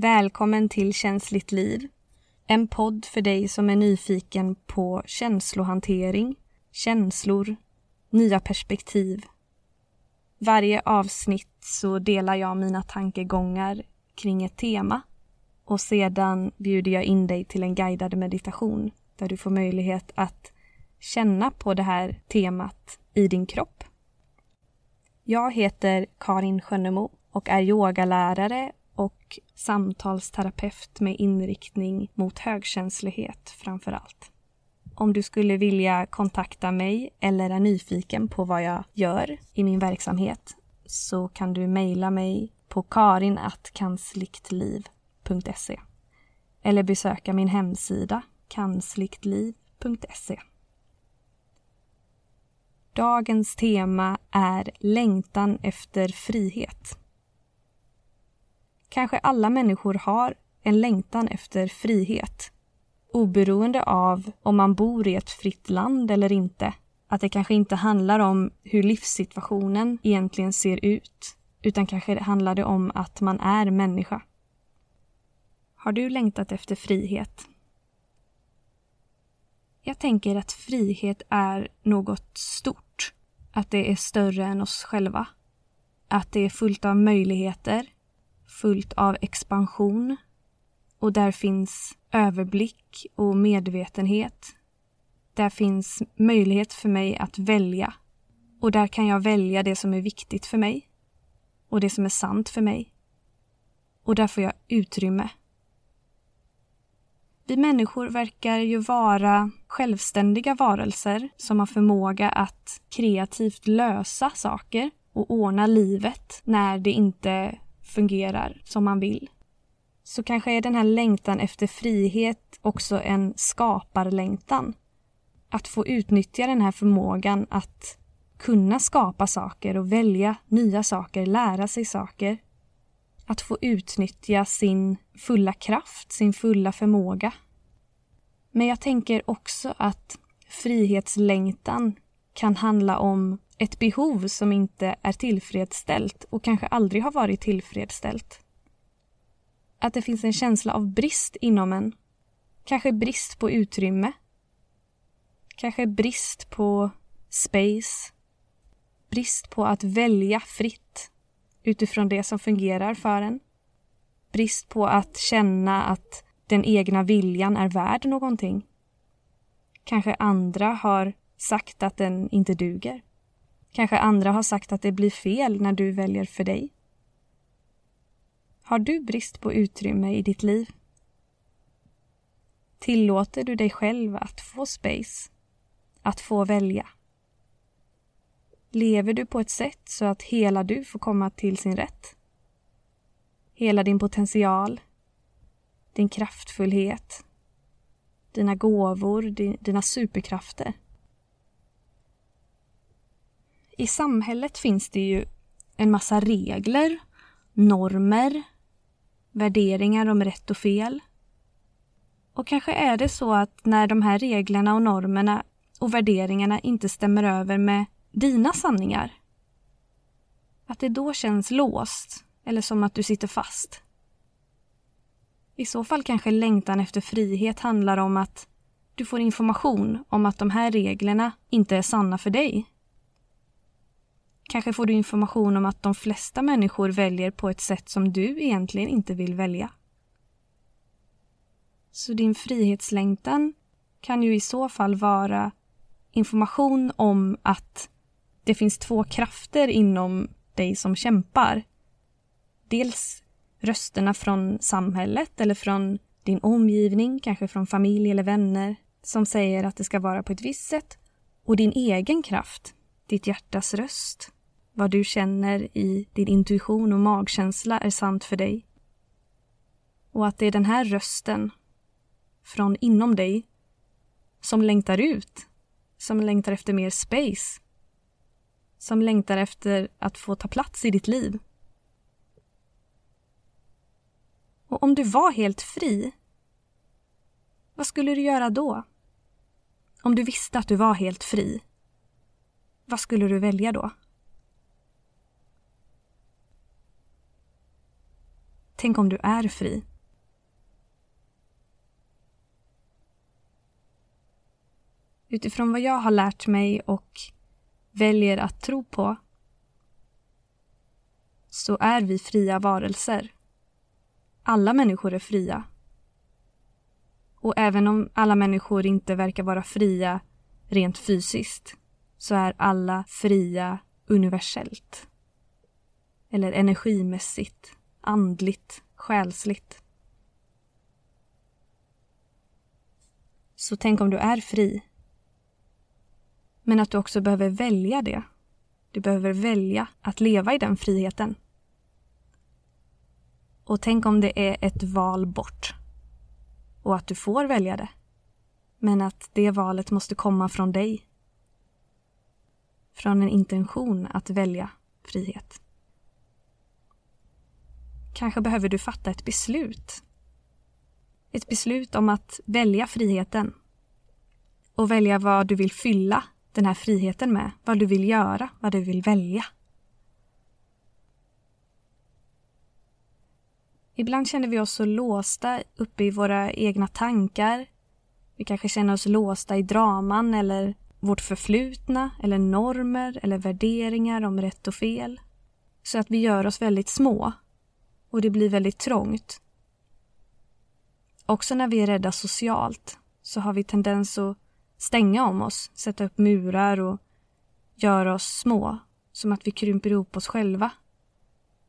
Välkommen till Känsligt liv. En podd för dig som är nyfiken på känslohantering, känslor, nya perspektiv. Varje avsnitt så delar jag mina tankegångar kring ett tema och sedan bjuder jag in dig till en guidad meditation där du får möjlighet att känna på det här temat i din kropp. Jag heter Karin Skönnemo och är yogalärare och samtalsterapeut med inriktning mot högkänslighet framför allt. Om du skulle vilja kontakta mig eller är nyfiken på vad jag gör i min verksamhet så kan du mejla mig på karinatkansliktliv.se eller besöka min hemsida kansliktliv.se. Dagens tema är längtan efter frihet. Kanske alla människor har en längtan efter frihet. Oberoende av om man bor i ett fritt land eller inte. Att det kanske inte handlar om hur livssituationen egentligen ser ut. Utan kanske det om att man är människa. Har du längtat efter frihet? Jag tänker att frihet är något stort. Att det är större än oss själva. Att det är fullt av möjligheter, fullt av expansion och där finns överblick och medvetenhet. Där finns möjlighet för mig att välja och där kan jag välja det som är viktigt för mig och det som är sant för mig. Och där får jag utrymme vi människor verkar ju vara självständiga varelser som har förmåga att kreativt lösa saker och ordna livet när det inte fungerar som man vill. Så kanske är den här längtan efter frihet också en skaparlängtan. Att få utnyttja den här förmågan att kunna skapa saker och välja nya saker, lära sig saker att få utnyttja sin fulla kraft, sin fulla förmåga. Men jag tänker också att frihetslängtan kan handla om ett behov som inte är tillfredsställt och kanske aldrig har varit tillfredsställt. Att det finns en känsla av brist inom en. Kanske brist på utrymme. Kanske brist på space. Brist på att välja fritt utifrån det som fungerar för en. Brist på att känna att den egna viljan är värd någonting. Kanske andra har sagt att den inte duger. Kanske andra har sagt att det blir fel när du väljer för dig. Har du brist på utrymme i ditt liv? Tillåter du dig själv att få space? Att få välja? Lever du på ett sätt så att hela du får komma till sin rätt? Hela din potential, din kraftfullhet, dina gåvor, dina superkrafter. I samhället finns det ju en massa regler, normer, värderingar om rätt och fel. Och kanske är det så att när de här reglerna och normerna och värderingarna inte stämmer över med dina sanningar. Att det då känns låst eller som att du sitter fast. I så fall kanske längtan efter frihet handlar om att du får information om att de här reglerna inte är sanna för dig. Kanske får du information om att de flesta människor väljer på ett sätt som du egentligen inte vill välja. Så din frihetslängtan kan ju i så fall vara information om att det finns två krafter inom dig som kämpar. Dels rösterna från samhället eller från din omgivning, kanske från familj eller vänner som säger att det ska vara på ett visst sätt och din egen kraft, ditt hjärtas röst, vad du känner i din intuition och magkänsla är sant för dig. Och att det är den här rösten från inom dig som längtar ut, som längtar efter mer space, som längtar efter att få ta plats i ditt liv. Och om du var helt fri, vad skulle du göra då? Om du visste att du var helt fri, vad skulle du välja då? Tänk om du är fri. Utifrån vad jag har lärt mig och väljer att tro på så är vi fria varelser. Alla människor är fria. Och även om alla människor inte verkar vara fria rent fysiskt så är alla fria universellt. Eller energimässigt, andligt, själsligt. Så tänk om du är fri. Men att du också behöver välja det. Du behöver välja att leva i den friheten. Och tänk om det är ett val bort. Och att du får välja det. Men att det valet måste komma från dig. Från en intention att välja frihet. Kanske behöver du fatta ett beslut. Ett beslut om att välja friheten. Och välja vad du vill fylla den här friheten med. Vad du vill göra, vad du vill välja. Ibland känner vi oss så låsta uppe i våra egna tankar. Vi kanske känner oss låsta i draman eller vårt förflutna eller normer eller värderingar om rätt och fel. Så att vi gör oss väldigt små och det blir väldigt trångt. Också när vi är rädda socialt så har vi tendens att stänga om oss, sätta upp murar och göra oss små, som att vi krymper ihop oss själva.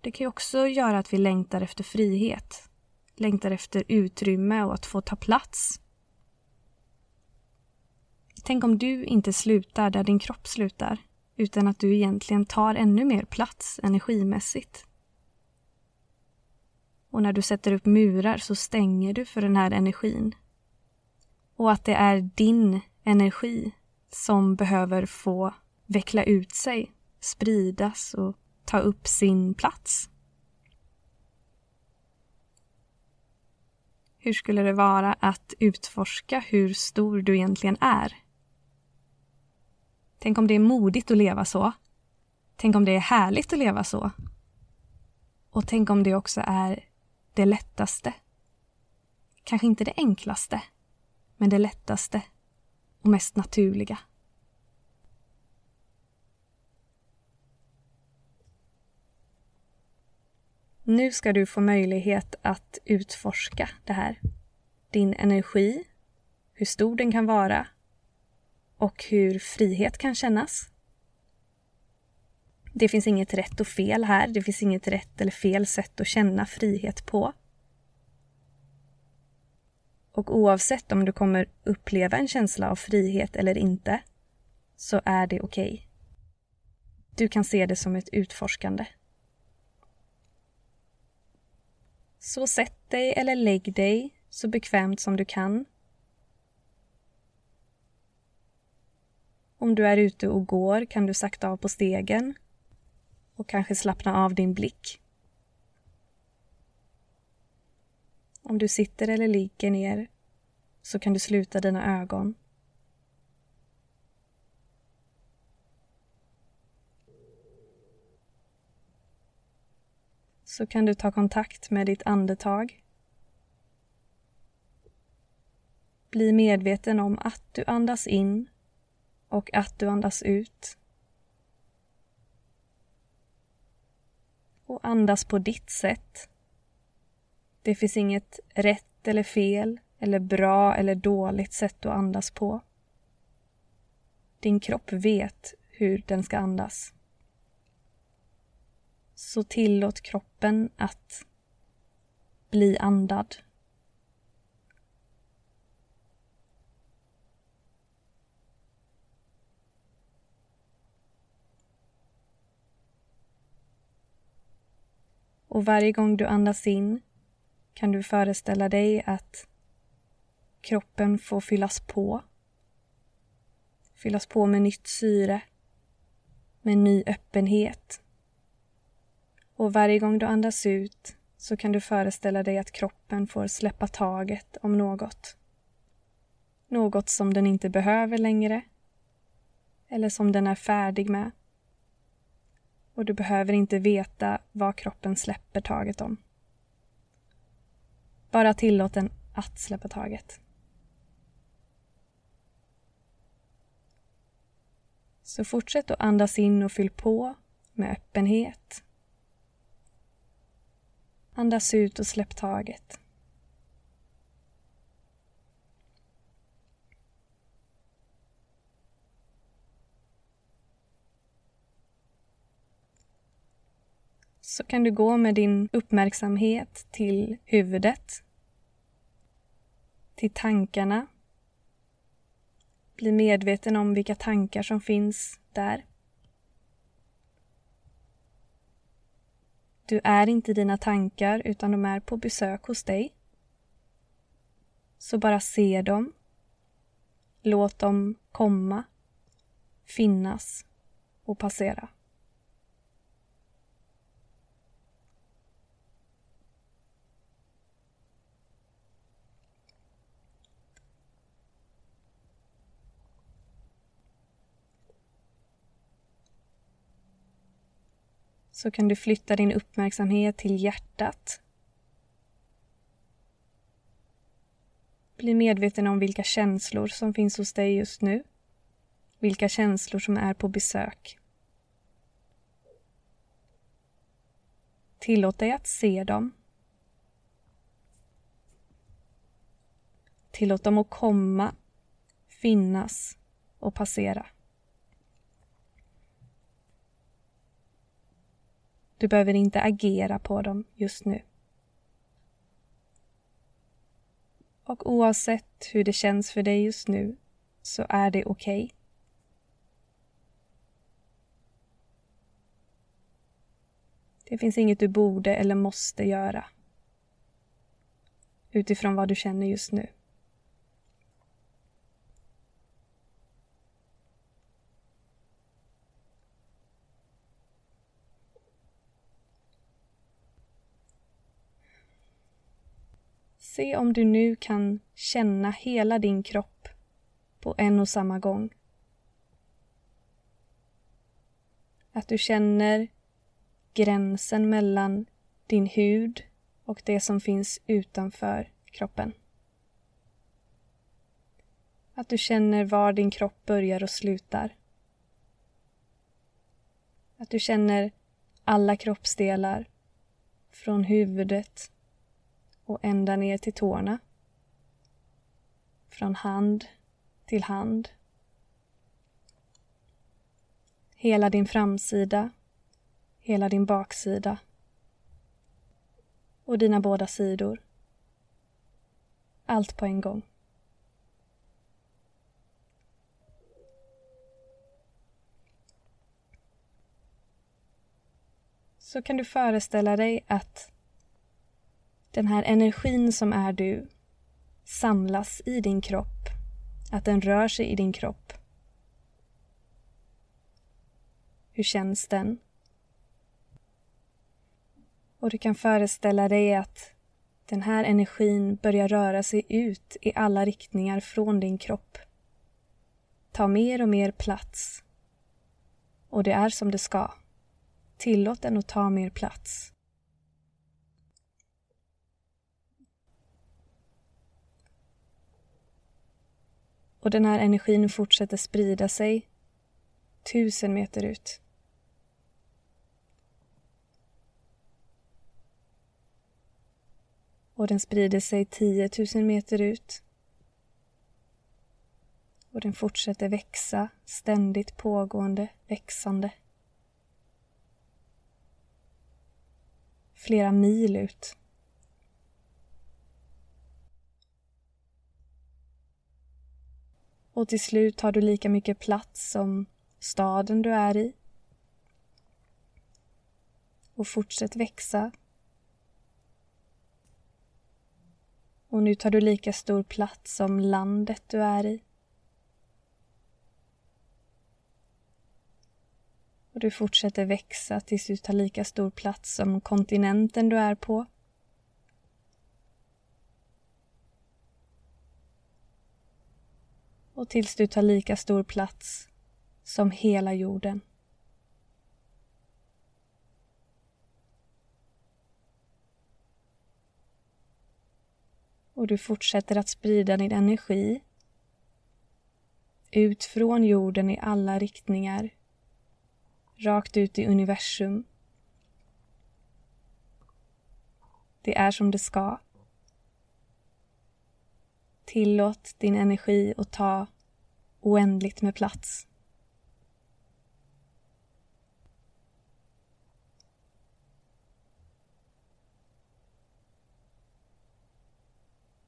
Det kan ju också göra att vi längtar efter frihet, längtar efter utrymme och att få ta plats. Tänk om du inte slutar där din kropp slutar, utan att du egentligen tar ännu mer plats energimässigt. Och när du sätter upp murar så stänger du för den här energin. Och att det är din energi som behöver få veckla ut sig, spridas och ta upp sin plats. Hur skulle det vara att utforska hur stor du egentligen är? Tänk om det är modigt att leva så. Tänk om det är härligt att leva så. Och tänk om det också är det lättaste. Kanske inte det enklaste, men det lättaste och mest naturliga. Nu ska du få möjlighet att utforska det här. Din energi, hur stor den kan vara och hur frihet kan kännas. Det finns inget rätt och fel här. Det finns inget rätt eller fel sätt att känna frihet på. Och oavsett om du kommer uppleva en känsla av frihet eller inte så är det okej. Okay. Du kan se det som ett utforskande. Så sätt dig eller lägg dig så bekvämt som du kan. Om du är ute och går kan du sakta av på stegen och kanske slappna av din blick. Om du sitter eller ligger ner så kan du sluta dina ögon. Så kan du ta kontakt med ditt andetag. Bli medveten om att du andas in och att du andas ut. Och andas på ditt sätt. Det finns inget rätt eller fel eller bra eller dåligt sätt att andas på. Din kropp vet hur den ska andas. Så tillåt kroppen att bli andad. Och varje gång du andas in kan du föreställa dig att kroppen får fyllas på. Fyllas på med nytt syre, med ny öppenhet. Och varje gång du andas ut så kan du föreställa dig att kroppen får släppa taget om något. Något som den inte behöver längre eller som den är färdig med. Och du behöver inte veta vad kroppen släpper taget om. Bara tillåt den att släppa taget. Så fortsätt att andas in och fyll på med öppenhet. Andas ut och släpp taget. Så kan du gå med din uppmärksamhet till huvudet, till tankarna. Bli medveten om vilka tankar som finns där. Du är inte dina tankar utan de är på besök hos dig. Så bara se dem. Låt dem komma, finnas och passera. Så kan du flytta din uppmärksamhet till hjärtat. Bli medveten om vilka känslor som finns hos dig just nu. Vilka känslor som är på besök. Tillåt dig att se dem. Tillåt dem att komma, finnas och passera. Du behöver inte agera på dem just nu. Och oavsett hur det känns för dig just nu så är det okej. Okay. Det finns inget du borde eller måste göra utifrån vad du känner just nu. Se om du nu kan känna hela din kropp på en och samma gång. Att du känner gränsen mellan din hud och det som finns utanför kroppen. Att du känner var din kropp börjar och slutar. Att du känner alla kroppsdelar från huvudet och ända ner till tårna. Från hand till hand. Hela din framsida, hela din baksida och dina båda sidor. Allt på en gång. Så kan du föreställa dig att den här energin som är du samlas i din kropp. Att den rör sig i din kropp. Hur känns den? Och du kan föreställa dig att den här energin börjar röra sig ut i alla riktningar från din kropp. Ta mer och mer plats. Och det är som det ska. Tillåt den att ta mer plats. Och den här energin fortsätter sprida sig tusen meter ut. Och den sprider sig 10 000 meter ut. Och den fortsätter växa, ständigt pågående, växande. Flera mil ut. Och till slut har du lika mycket plats som staden du är i. Och fortsätt växa. Och nu tar du lika stor plats som landet du är i. Och du fortsätter växa tills du tar lika stor plats som kontinenten du är på. Och tills du tar lika stor plats som hela jorden. Och du fortsätter att sprida din energi ut från jorden i alla riktningar. Rakt ut i universum. Det är som det ska. Tillåt din energi att ta oändligt med plats.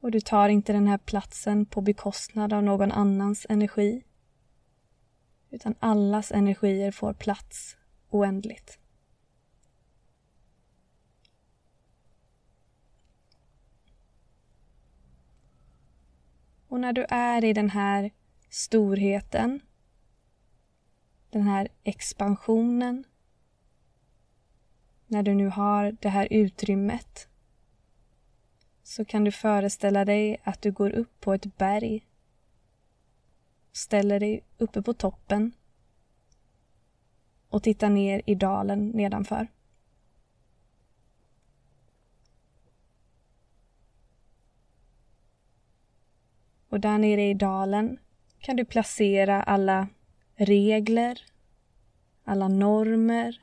Och du tar inte den här platsen på bekostnad av någon annans energi. Utan allas energier får plats oändligt. Och när du är i den här storheten, den här expansionen, när du nu har det här utrymmet så kan du föreställa dig att du går upp på ett berg. Ställer dig uppe på toppen och tittar ner i dalen nedanför. Och där nere i dalen kan du placera alla regler, alla normer,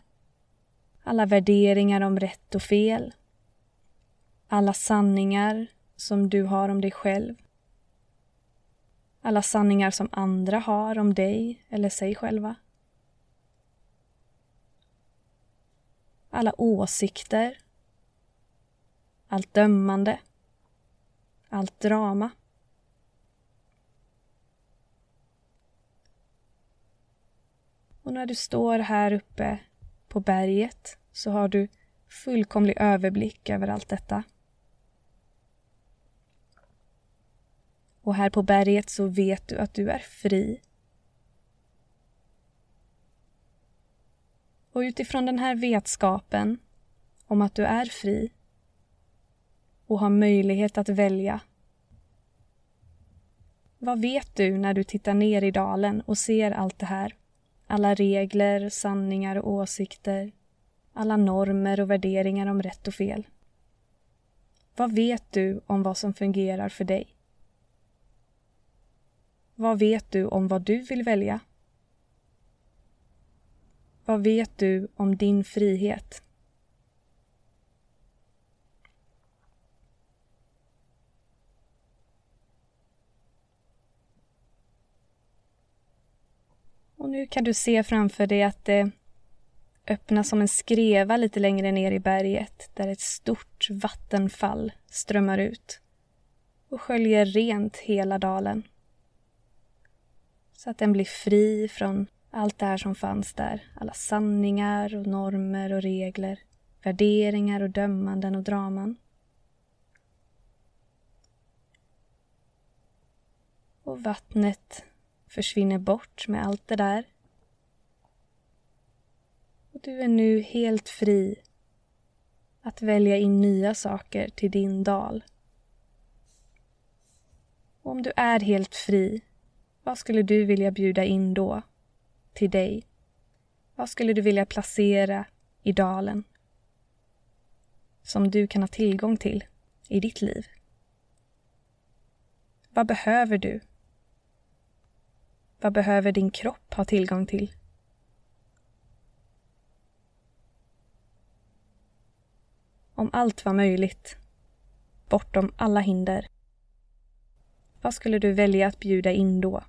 alla värderingar om rätt och fel alla sanningar som du har om dig själv. Alla sanningar som andra har om dig eller sig själva. Alla åsikter. Allt dömande. Allt drama. Och när du står här uppe på berget så har du fullkomlig överblick över allt detta. Och här på berget så vet du att du är fri. Och utifrån den här vetskapen om att du är fri och har möjlighet att välja. Vad vet du när du tittar ner i dalen och ser allt det här? Alla regler, sanningar och åsikter. Alla normer och värderingar om rätt och fel. Vad vet du om vad som fungerar för dig? Vad vet du om vad du vill välja? Vad vet du om din frihet? Nu kan du se framför dig att det öppnas som en skreva lite längre ner i berget där ett stort vattenfall strömmar ut och sköljer rent hela dalen. Så att den blir fri från allt det här som fanns där. Alla sanningar och normer och regler. Värderingar och dömanden och draman. Och vattnet försvinner bort med allt det där. Och du är nu helt fri att välja in nya saker till din dal. Och om du är helt fri vad skulle du vilja bjuda in då? Till dig? Vad skulle du vilja placera i dalen? Som du kan ha tillgång till i ditt liv? Vad behöver du? Vad behöver din kropp ha tillgång till? Om allt var möjligt, bortom alla hinder, vad skulle du välja att bjuda in då?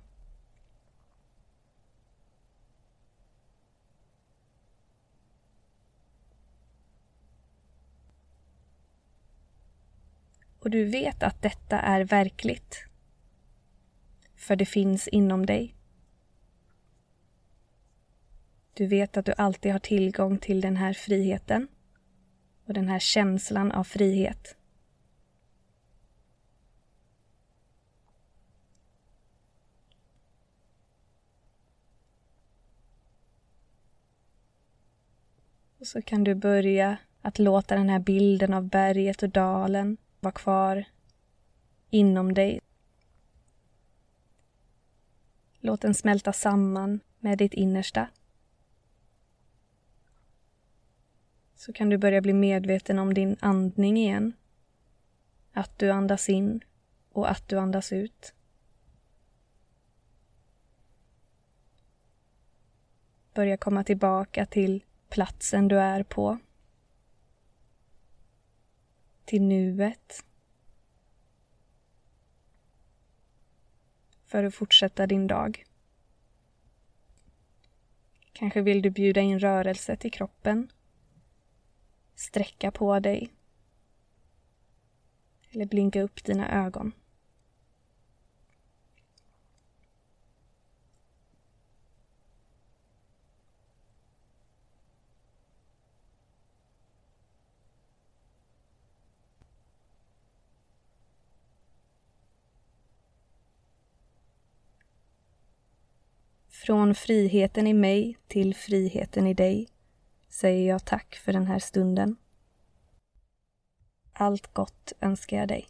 och du vet att detta är verkligt. För det finns inom dig. Du vet att du alltid har tillgång till den här friheten och den här känslan av frihet. Och så kan du börja att låta den här bilden av berget och dalen vara kvar inom dig. Låt den smälta samman med ditt innersta. Så kan du börja bli medveten om din andning igen. Att du andas in och att du andas ut. Börja komma tillbaka till platsen du är på. Till nuet. För att fortsätta din dag. Kanske vill du bjuda in rörelse till kroppen. Sträcka på dig. Eller blinka upp dina ögon. Från friheten i mig till friheten i dig säger jag tack för den här stunden. Allt gott önskar jag dig.